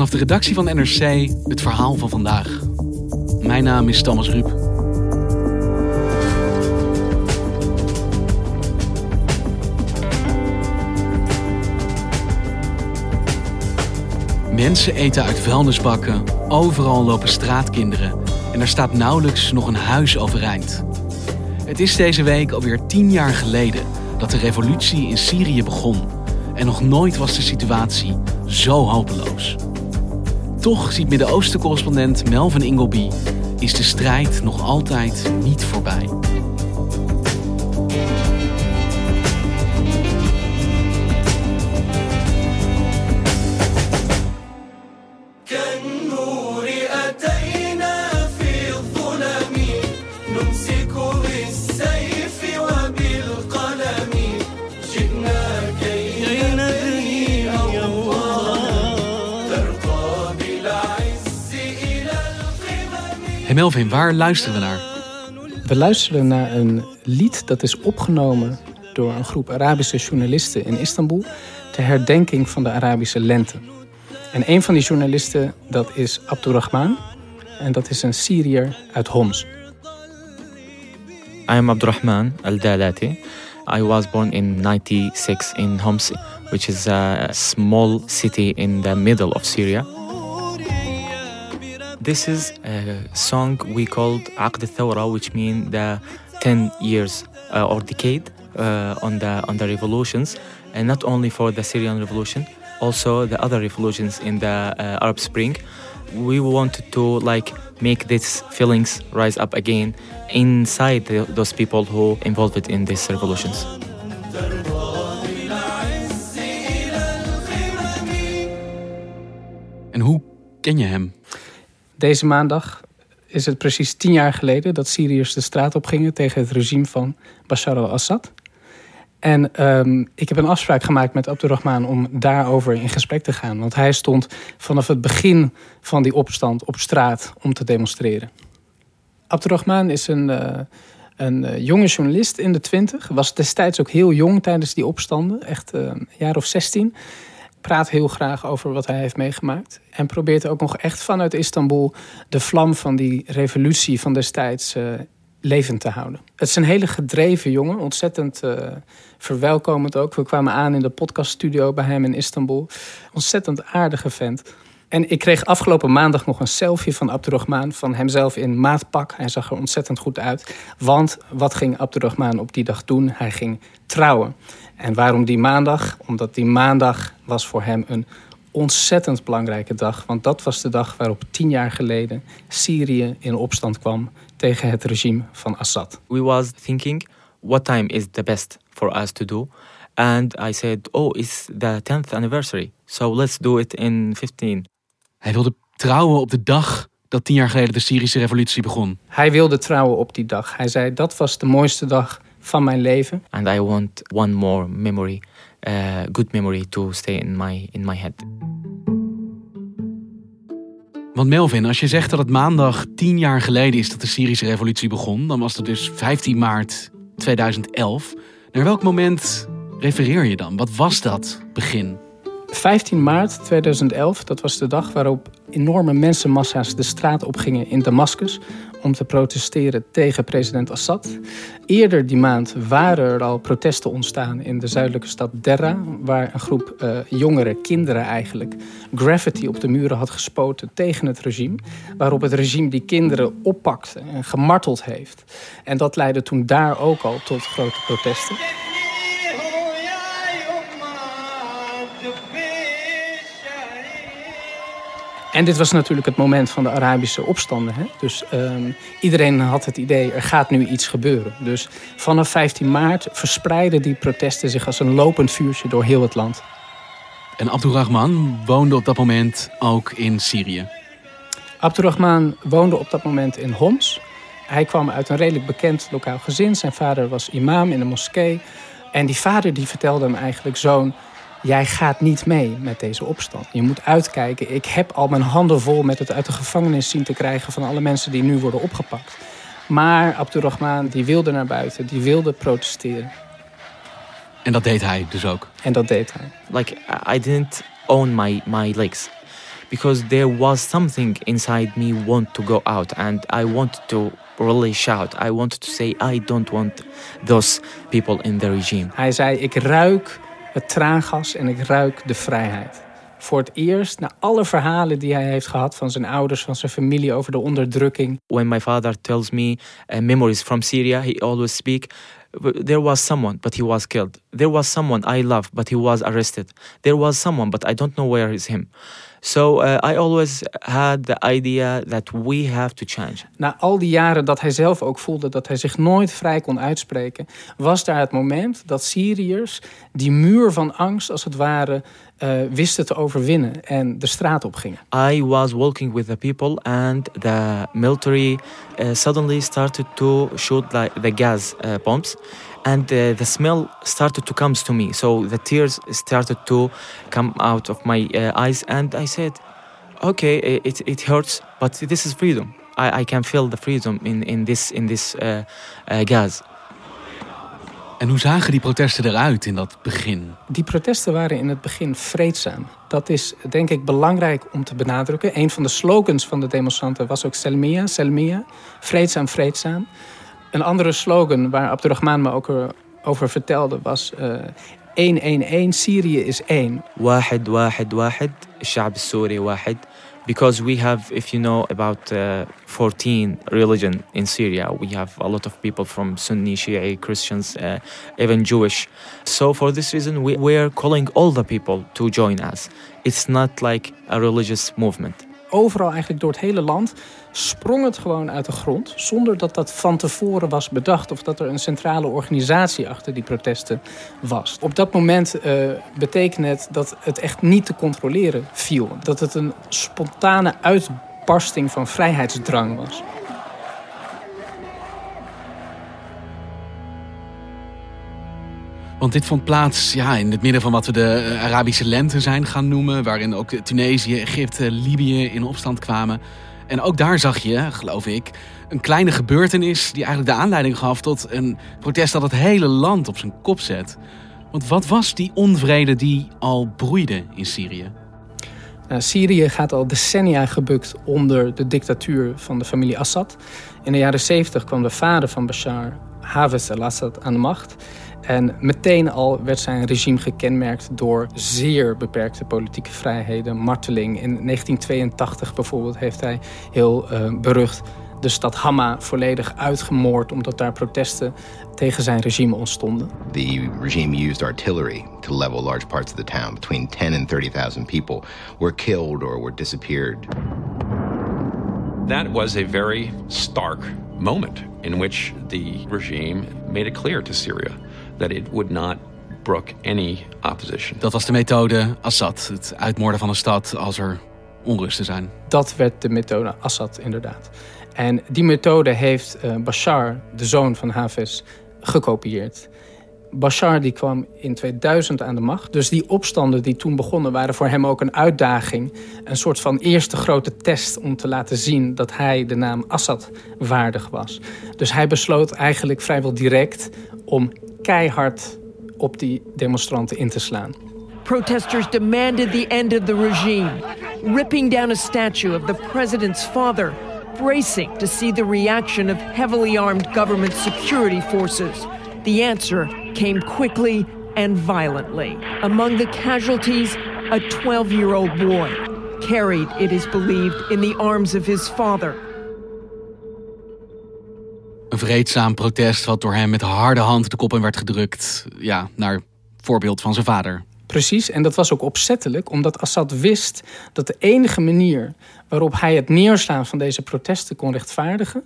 Vanaf de redactie van NRC het verhaal van vandaag. Mijn naam is Thomas Ruip. Mensen eten uit vuilnisbakken, overal lopen straatkinderen en er staat nauwelijks nog een huis overeind. Het is deze week alweer tien jaar geleden dat de revolutie in Syrië begon en nog nooit was de situatie zo hopeloos. Toch ziet Midden-Oosten-correspondent Melvin Ingleby is de strijd nog altijd niet voorbij. Hey Melvin, waar luisteren we naar? We luisteren naar een lied dat is opgenomen door een groep Arabische journalisten in Istanbul ter herdenking van de Arabische lente. En een van die journalisten dat is Abdurrahman en dat is een Syriër uit Homs. I am Abdurrahman Al Dalati. I was born in 96 in Homs, which is a small city in the middle of Syria. This is a song we called Aqd al-Thawra, which means the 10 years uh, or decade uh, on the on the revolutions, and not only for the Syrian revolution, also the other revolutions in the uh, Arab Spring. We wanted to like make these feelings rise up again inside the, those people who involved in these revolutions. En hoe ken je hem? Deze maandag is het precies tien jaar geleden dat Syriërs de straat op gingen tegen het regime van Bashar al-Assad. En ehm, ik heb een afspraak gemaakt met Abdurrahman om daarover in gesprek te gaan. Want hij stond vanaf het begin van die opstand op straat om te demonstreren. Abdurrahman is een, eh, een eh, jonge journalist in de twintig. Was destijds ook heel jong tijdens die opstanden. Echt eh, een jaar of zestien. Praat heel graag over wat hij heeft meegemaakt. En probeert ook nog echt vanuit Istanbul de vlam van die revolutie van destijds eh, levend te houden. Het is een hele gedreven jongen, ontzettend eh, verwelkomend ook. We kwamen aan in de podcaststudio bij hem in Istanbul. Ontzettend aardige vent. En ik kreeg afgelopen maandag nog een selfie van Abdurrahman... van hemzelf in maatpak. Hij zag er ontzettend goed uit. Want wat ging Abdurrahman op die dag doen? Hij ging trouwen. En waarom die maandag? Omdat die maandag was voor hem een ontzettend belangrijke dag. Want dat was de dag waarop tien jaar geleden Syrië in opstand kwam tegen het regime van Assad. We was thinking, what time is the best for us to do? And I said, oh, it's the 10th anniversary. So let's do it in 15. Hij wilde trouwen op de dag dat tien jaar geleden de Syrische revolutie begon. Hij wilde trouwen op die dag. Hij zei dat was de mooiste dag van mijn leven. And I want one more memory, uh, good memory to stay in my, in my head. Want Melvin, als je zegt dat het maandag tien jaar geleden is dat de Syrische revolutie begon, dan was het dus 15 maart 2011. Naar welk moment refereer je dan? Wat was dat begin? 15 maart 2011, dat was de dag waarop enorme mensenmassa's de straat opgingen in Damascus om te protesteren tegen president Assad. Eerder die maand waren er al protesten ontstaan in de zuidelijke stad Derra, waar een groep uh, jongere kinderen eigenlijk graffiti op de muren had gespoten tegen het regime, waarop het regime die kinderen oppakte en gemarteld heeft. En dat leidde toen daar ook al tot grote protesten. En dit was natuurlijk het moment van de Arabische opstanden. Hè? Dus um, iedereen had het idee, er gaat nu iets gebeuren. Dus vanaf 15 maart verspreidden die protesten zich als een lopend vuurtje door heel het land. En Abdurrahman woonde op dat moment ook in Syrië. Abdurrahman woonde op dat moment in Homs. Hij kwam uit een redelijk bekend lokaal gezin. Zijn vader was imam in de moskee. En die vader die vertelde hem eigenlijk zo'n jij gaat niet mee met deze opstand. Je moet uitkijken. Ik heb al mijn handen vol met het uit de gevangenis zien te krijgen van alle mensen die nu worden opgepakt. Maar Abdurrahman die wilde naar buiten, die wilde protesteren. En dat deed hij dus ook. En dat deed hij. Like I didn't own my my legs because there was something inside me want to go out and I wanted to really shout. I wanted to say I don't want those people in the regime. Hij zei ik ruik het traangas en ik ruik de vrijheid. Voor het eerst, na alle verhalen die hij heeft gehad van zijn ouders, van zijn familie over de onderdrukking. When my father tells me uh, memories from Syria, he always speak. There was someone, but he was killed. There was someone I love, but he was arrested. There was someone, but I don't know where is him. So uh, I always had the idea that we have to change. Na al die jaren dat hij zelf ook voelde dat hij zich nooit vrij kon uitspreken, was daar het moment dat Syriërs die muur van angst als het ware uh, wisten te overwinnen en de straat op gingen. I was walking with the people and the military uh, suddenly started to shoot like the gas uh, bombs and the smell started to come to me. So the tears started to come out of my eyes and i said okay it, it hurts but this is freedom. I, I can feel the freedom in, in this, in this gas En hoe zagen die protesten eruit in dat begin? Die protesten waren in het begin vreedzaam. Dat is denk ik belangrijk om te benadrukken. Een van de slogans van de demonstranten was ook Selmia, Selmia. Vreedzaam, vreedzaam. Een andere slogan waar Abdurrahman me ook over vertelde was... Uh, 111, Syrië is één. واحد واحد واحد الشعب السوري واحد because we have if you know about uh, 14 religion in Syria we have a lot of people from Sunni Shia Christians uh, even Jewish so for this reason we, we are calling all the people to join us it's not like a religious movement Overal eigenlijk door het hele land sprong het gewoon uit de grond. Zonder dat dat van tevoren was bedacht of dat er een centrale organisatie achter die protesten was. Op dat moment uh, betekende het dat het echt niet te controleren viel. Dat het een spontane uitbarsting van vrijheidsdrang was. Want dit vond plaats ja, in het midden van wat we de eh, Arabische lente zijn gaan noemen. Waarin ook Tunesië, Egypte, Libië in opstand kwamen. En ook daar zag je, geloof ik, een kleine gebeurtenis die eigenlijk de aanleiding gaf tot een protest dat het hele land op zijn kop zet. Want wat was die onvrede die al broeide in Syrië? Nou, Syrië gaat al decennia gebukt onder de dictatuur van de familie Assad. In de jaren 70 kwam de vader van Bashar, Hafez al-Assad, aan de macht. En meteen al werd zijn regime gekenmerkt door zeer beperkte politieke vrijheden, marteling. In 1982 bijvoorbeeld heeft hij heel uh, berucht de stad Hama volledig uitgemoord omdat daar protesten tegen zijn regime ontstonden. The regime used artillery to level large parts of the town. Between 10 and 30,000 people were killed or were disappeared. That was a very stark moment in which the regime made it clear to Syria that it would not brook any opposition. Dat was de methode Assad, het uitmoorden van een stad als er onrusten zijn. Dat werd de methode Assad inderdaad. En die methode heeft uh, Bashar, de zoon van Hafez, gekopieerd. Bashar die kwam in 2000 aan de macht. Dus die opstanden die toen begonnen waren voor hem ook een uitdaging. Een soort van eerste grote test om te laten zien dat hij de naam Assad waardig was. Dus hij besloot eigenlijk vrijwel direct om keihard op die demonstranten in te slaan. Protesters demanded the end of the regime, ripping down a statue of the president's father, bracing to see the reaction of heavily armed government security forces. The answer came quickly and violently. Among the casualties, a 12 year old boy, carried, it is believed, in the arms of his father. Een vreedzaam protest wat door hem met harde hand de kop in werd gedrukt. Ja, naar voorbeeld van zijn vader. Precies, en dat was ook opzettelijk, omdat Assad wist dat de enige manier waarop hij het neerslaan van deze protesten kon rechtvaardigen,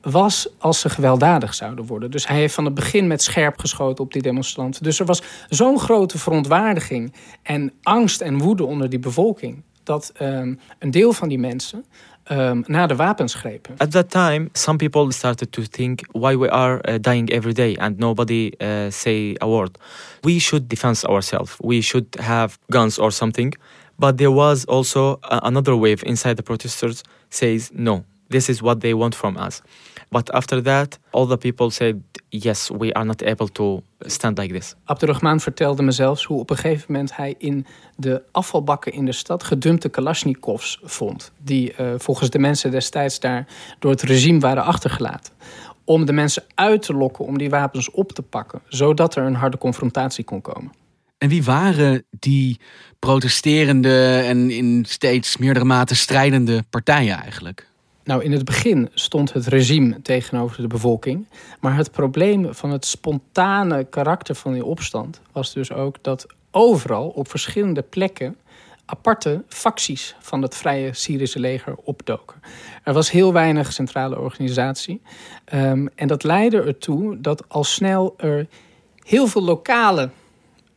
was als ze gewelddadig zouden worden. Dus hij heeft van het begin met scherp geschoten op die demonstranten. Dus er was zo'n grote verontwaardiging en angst en woede onder die bevolking, dat um, een deel van die mensen um, naar de wapens grepen. At that time, some people started to think why we are uh, dying every day and nobody uh, say a word. We should defend ourselves. We should have guns or something. But there was also a, another wave inside the protesters says no. This is what they want from us. But after that, all the people said, yes, we are not able to stand like this. Abdurrahman vertelde me zelfs hoe op een gegeven moment hij in de afvalbakken in de stad gedumpte Kalashnikovs vond. Die uh, volgens de mensen destijds daar door het regime waren achtergelaten. Om de mensen uit te lokken om die wapens op te pakken, zodat er een harde confrontatie kon komen. En wie waren die protesterende en in steeds meerdere mate strijdende partijen eigenlijk? Nou, in het begin stond het regime tegenover de bevolking. Maar het probleem van het spontane karakter van die opstand was dus ook dat overal op verschillende plekken aparte facties van het Vrije Syrische leger opdoken. Er was heel weinig centrale organisatie. Um, en dat leidde ertoe dat al snel er heel veel lokale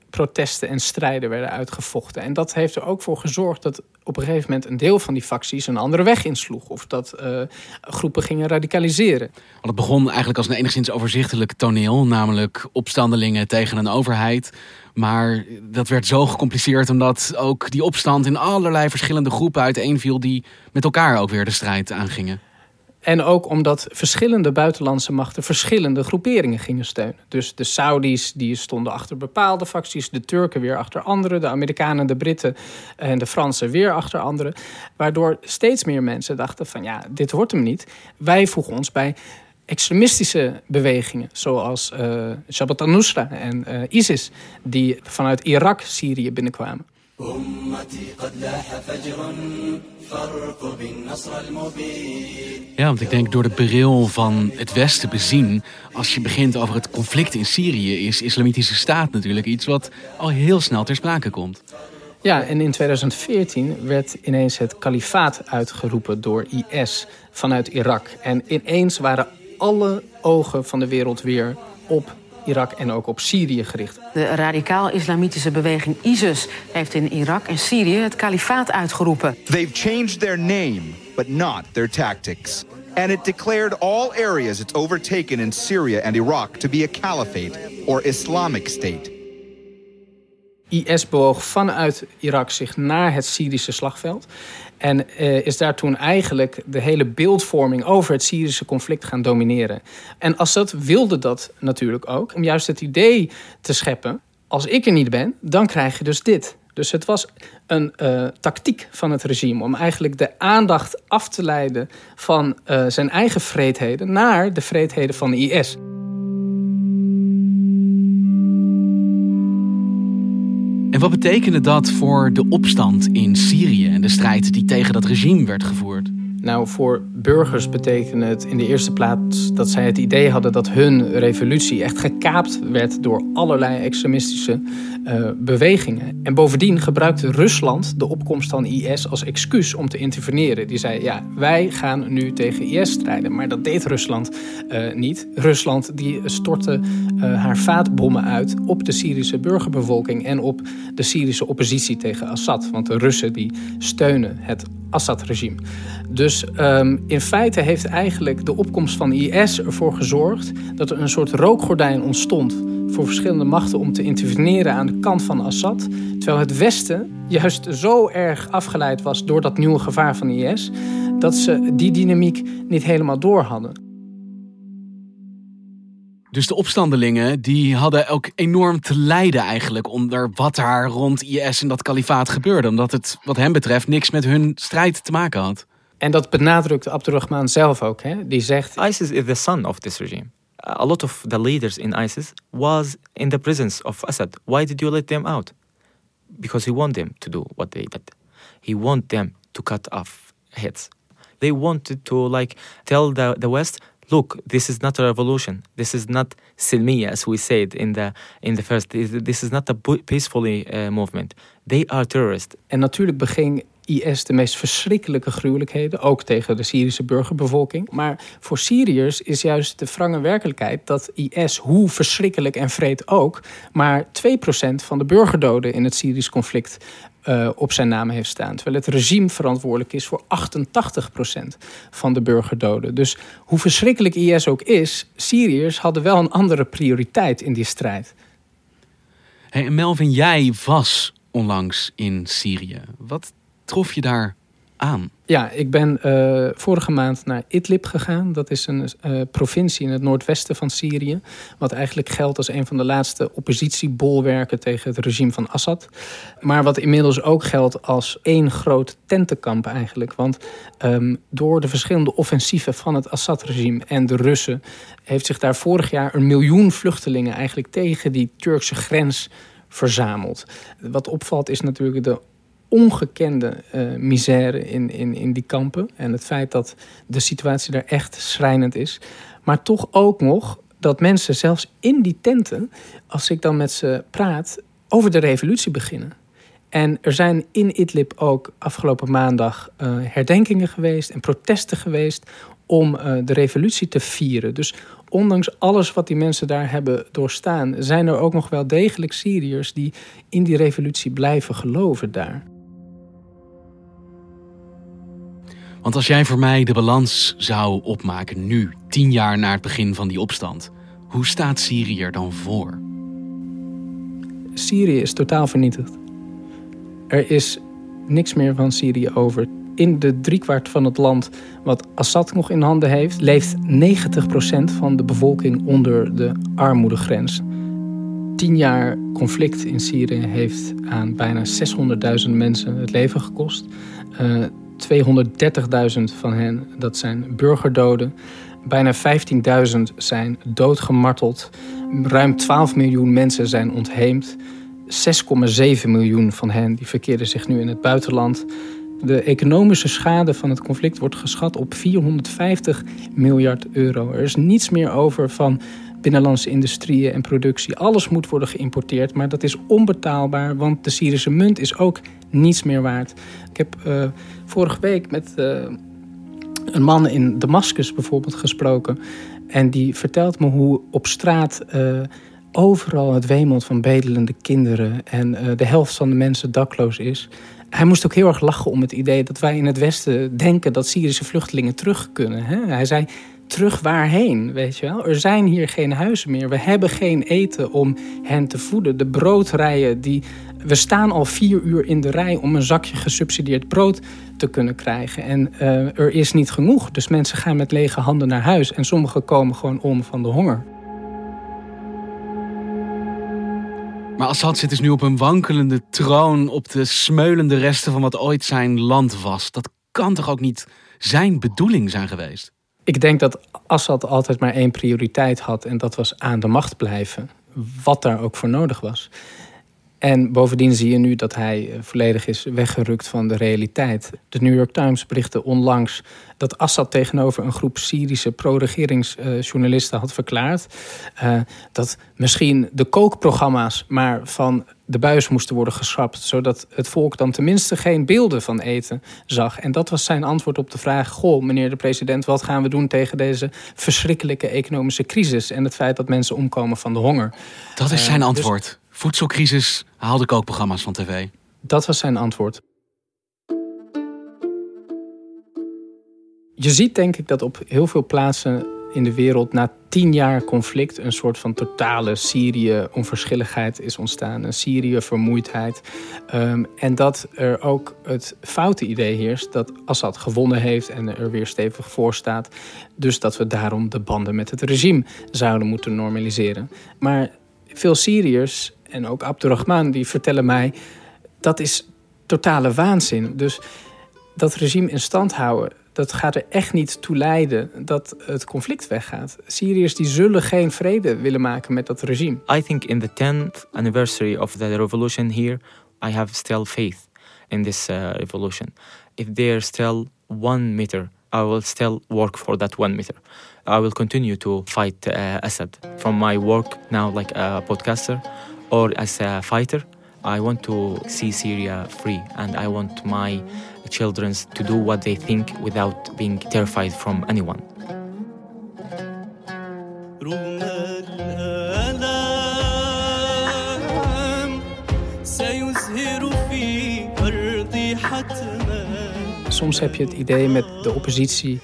protesten en strijden werden uitgevochten. En dat heeft er ook voor gezorgd dat op een gegeven moment een deel van die facties een andere weg insloeg. Of dat uh, groepen gingen radicaliseren. Want het begon eigenlijk als een enigszins overzichtelijk toneel, namelijk opstandelingen tegen een overheid. Maar dat werd zo gecompliceerd omdat ook die opstand in allerlei verschillende groepen uiteenviel die met elkaar ook weer de strijd aangingen. En ook omdat verschillende buitenlandse machten verschillende groeperingen gingen steunen. Dus de Saudis die stonden achter bepaalde facties, de Turken weer achter andere, de Amerikanen, de Britten en de Fransen weer achter andere. Waardoor steeds meer mensen dachten van ja, dit wordt hem niet. Wij voegen ons bij extremistische bewegingen, zoals uh, Jabhat al-Nusra en uh, ISIS, die vanuit Irak Syrië binnenkwamen. Ja, want ik denk door de bril van het Westen bezien, als je begint over het conflict in Syrië, is Islamitische Staat natuurlijk iets wat al heel snel ter sprake komt. Ja, en in 2014 werd ineens het kalifaat uitgeroepen door IS vanuit Irak. En ineens waren alle ogen van de wereld weer op Irak en ook op Syrië gericht. De radicaal-islamitische beweging ISIS heeft in Irak en Syrië het kalifaat uitgeroepen. They've changed their name, but not their tactics. And it declared all areas it's overtaken in Syria and Iraq to be a caliphate or Islamic state. IS bewoog vanuit Irak zich naar het Syrische slagveld. En uh, is daar toen eigenlijk de hele beeldvorming over het Syrische conflict gaan domineren. En Assad wilde dat natuurlijk ook, om juist het idee te scheppen: als ik er niet ben, dan krijg je dus dit. Dus het was een uh, tactiek van het regime om eigenlijk de aandacht af te leiden van uh, zijn eigen vreedheden naar de vreedheden van de IS. En wat betekende dat voor de opstand in Syrië en de strijd die tegen dat regime werd gevoerd? Nou, voor burgers betekende het in de eerste plaats dat zij het idee hadden dat hun revolutie echt gekaapt werd door allerlei extremistische uh, bewegingen. En bovendien gebruikte Rusland de opkomst van IS als excuus om te interveneren. Die zei: ja, wij gaan nu tegen IS strijden. Maar dat deed Rusland uh, niet. Rusland die stortte uh, haar vaatbommen uit op de Syrische burgerbevolking en op de Syrische oppositie tegen Assad. Want de Russen die steunen het Assad-regime. Dus um, in feite heeft eigenlijk de opkomst van IS ervoor gezorgd dat er een soort rookgordijn ontstond voor verschillende machten om te interveneren aan de kant van Assad. Terwijl het Westen juist zo erg afgeleid was door dat nieuwe gevaar van IS, dat ze die dynamiek niet helemaal door hadden. Dus de opstandelingen die hadden ook enorm te lijden eigenlijk onder wat daar rond IS en dat kalifaat gebeurde. Omdat het wat hen betreft niks met hun strijd te maken had. En dat benadrukt Abdurrahman zelf ook. Hè? Die zegt... ISIS is the son of this regime. A lot of the leaders in ISIS was in the presence of Assad. Why did you let them out? Because he wanted them to do what they did. He wanted them to cut off heads. They wanted to like tell the, the West, look, this is not a revolution. This is not silmiya, as we said in the in the first. This is not a peacefully uh, movement. They are terrorists. En natuurlijk beging IS de meest verschrikkelijke gruwelijkheden, ook tegen de Syrische burgerbevolking. Maar voor Syriërs is juist de wrange werkelijkheid dat IS, hoe verschrikkelijk en vreed ook, maar 2% van de burgerdoden in het Syrisch conflict uh, op zijn naam heeft staan. Terwijl het regime verantwoordelijk is voor 88% van de burgerdoden. Dus hoe verschrikkelijk IS ook is, Syriërs hadden wel een andere prioriteit in die strijd. Hey, Melvin, jij was onlangs in Syrië. Wat trof je daar aan? Ja, ik ben uh, vorige maand naar Idlib gegaan. Dat is een uh, provincie in het noordwesten van Syrië. Wat eigenlijk geldt als een van de laatste oppositiebolwerken tegen het regime van Assad. Maar wat inmiddels ook geldt als één groot tentenkamp eigenlijk. Want um, door de verschillende offensieven van het Assad-regime en de Russen... heeft zich daar vorig jaar een miljoen vluchtelingen eigenlijk tegen die Turkse grens verzameld. Wat opvalt is natuurlijk de ongekende uh, misère in, in, in die kampen. En het feit dat de situatie daar echt schrijnend is. Maar toch ook nog dat mensen zelfs in die tenten, als ik dan met ze praat, over de revolutie beginnen. En er zijn in Idlib ook afgelopen maandag uh, herdenkingen geweest en protesten geweest om uh, de revolutie te vieren. Dus ondanks alles wat die mensen daar hebben doorstaan, zijn er ook nog wel degelijk Syriërs die in die revolutie blijven geloven daar. Want als jij voor mij de balans zou opmaken nu, tien jaar na het begin van die opstand, hoe staat Syrië er dan voor? Syrië is totaal vernietigd. Er is niks meer van Syrië over. In de driekwart van het land wat Assad nog in handen heeft, leeft 90% van de bevolking onder de armoedegrens. Tien jaar conflict in Syrië heeft aan bijna 600.000 mensen het leven gekost. Uh, 230.000 van hen, dat zijn burgerdoden. Bijna 15.000 zijn doodgemarteld. Ruim 12 miljoen mensen zijn ontheemd. 6,7 miljoen van hen die verkeren zich nu in het buitenland. De economische schade van het conflict wordt geschat op 450 miljard euro. Er is niets meer over van binnenlandse industrieën en productie. Alles moet worden geïmporteerd, maar dat is onbetaalbaar, want de Syrische munt is ook niets meer waard. Ik heb uh, vorige week met uh, een man in Damascus bijvoorbeeld gesproken. En die vertelt me hoe op straat uh, overal het wemelt van bedelende kinderen en de helft van de mensen dakloos is. Hij moest ook heel erg lachen om het idee dat wij in het Westen denken dat Syrische vluchtelingen terug kunnen. Hè? Hij zei: terug waarheen, weet je wel? Er zijn hier geen huizen meer. We hebben geen eten om hen te voeden. De broodrijen die we staan al vier uur in de rij om een zakje gesubsidieerd brood te kunnen krijgen. En uh, er is niet genoeg. Dus mensen gaan met lege handen naar huis. En sommigen komen gewoon om van de honger. Maar Assad zit dus nu op een wankelende troon op de smeulende resten van wat ooit zijn land was. Dat kan toch ook niet zijn bedoeling zijn geweest? Ik denk dat Assad altijd maar één prioriteit had en dat was aan de macht blijven. Wat daar ook voor nodig was. En bovendien zie je nu dat hij eh, volledig is weggerukt van de realiteit. De New York Times berichtte onlangs dat Assad tegenover een groep Syrische pro-regeringsjournalisten had verklaard uh, dat misschien de kookprogramma's maar van de buis moesten worden geschrapt, zodat het volk dan tenminste geen beelden van eten zag. En dat was zijn antwoord op de vraag: Goh, meneer de president, wat gaan we doen tegen deze verschrikkelijke economische crisis en het feit dat mensen omkomen van de honger? Dat is zijn uh, antwoord. Dus Voedselcrisis haalde kookprogramma's van tv. Dat was zijn antwoord. Je ziet denk ik dat op heel veel plaatsen in de wereld na tien jaar conflict een soort van totale Syrië-onverschilligheid is ontstaan. Een Syrië-vermoeidheid. Um, en dat er ook het foute idee heerst dat Assad gewonnen heeft en er weer stevig voor staat. Dus dat we daarom de banden met het regime zouden moeten normaliseren. Maar veel Syriërs en ook Abdurrahman die vertellen mij dat is totale waanzin. Dus dat regime in stand houden, dat gaat er echt niet toe leiden dat het conflict weggaat. Syriërs die zullen geen vrede willen maken met dat regime. I think in the 10th anniversary of the revolution here, I have still faith in this uh, revolution. If there's still one meter, I will still work for that one meter. I will continue to fight uh, Assad. From my work now, like a podcaster or as a fighter. I want to see Syria free and I want my children to do what they think without being terrified from anyone. Soms heb je het idee met de oppositie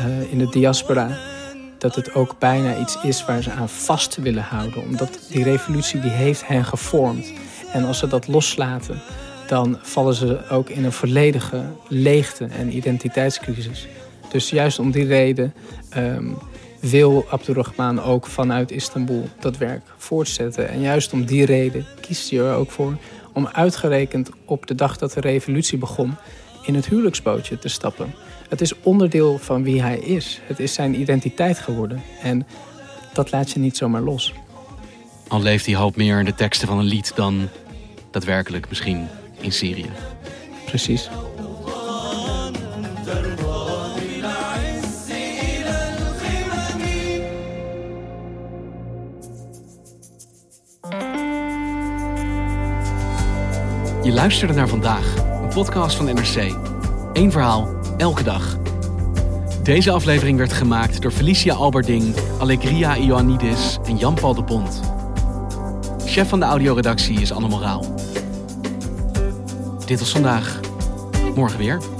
uh, in de diaspora dat het ook bijna iets is waar ze aan vast willen houden. Omdat die revolutie die heeft hen gevormd. En als ze dat loslaten, dan vallen ze ook in een volledige leegte en identiteitscrisis. Dus juist om die reden ehm, wil Abdurrahman ook vanuit Istanbul dat werk voortzetten. En juist om die reden kiest hij er ook voor om uitgerekend op de dag dat de revolutie begon in het huwelijksbootje te stappen. Het is onderdeel van wie hij is. Het is zijn identiteit geworden. En dat laat je niet zomaar los. Al leeft die hoop meer in de teksten van een lied dan daadwerkelijk misschien in Syrië. Precies. Je luisterde naar vandaag, een podcast van NRC. Eén verhaal, elke dag. Deze aflevering werd gemaakt door Felicia Alberding, Allegria Ioannidis en Jan-Paul de Bond. Chef van de audioredactie is Anne Moraal. Dit was vandaag. Morgen weer.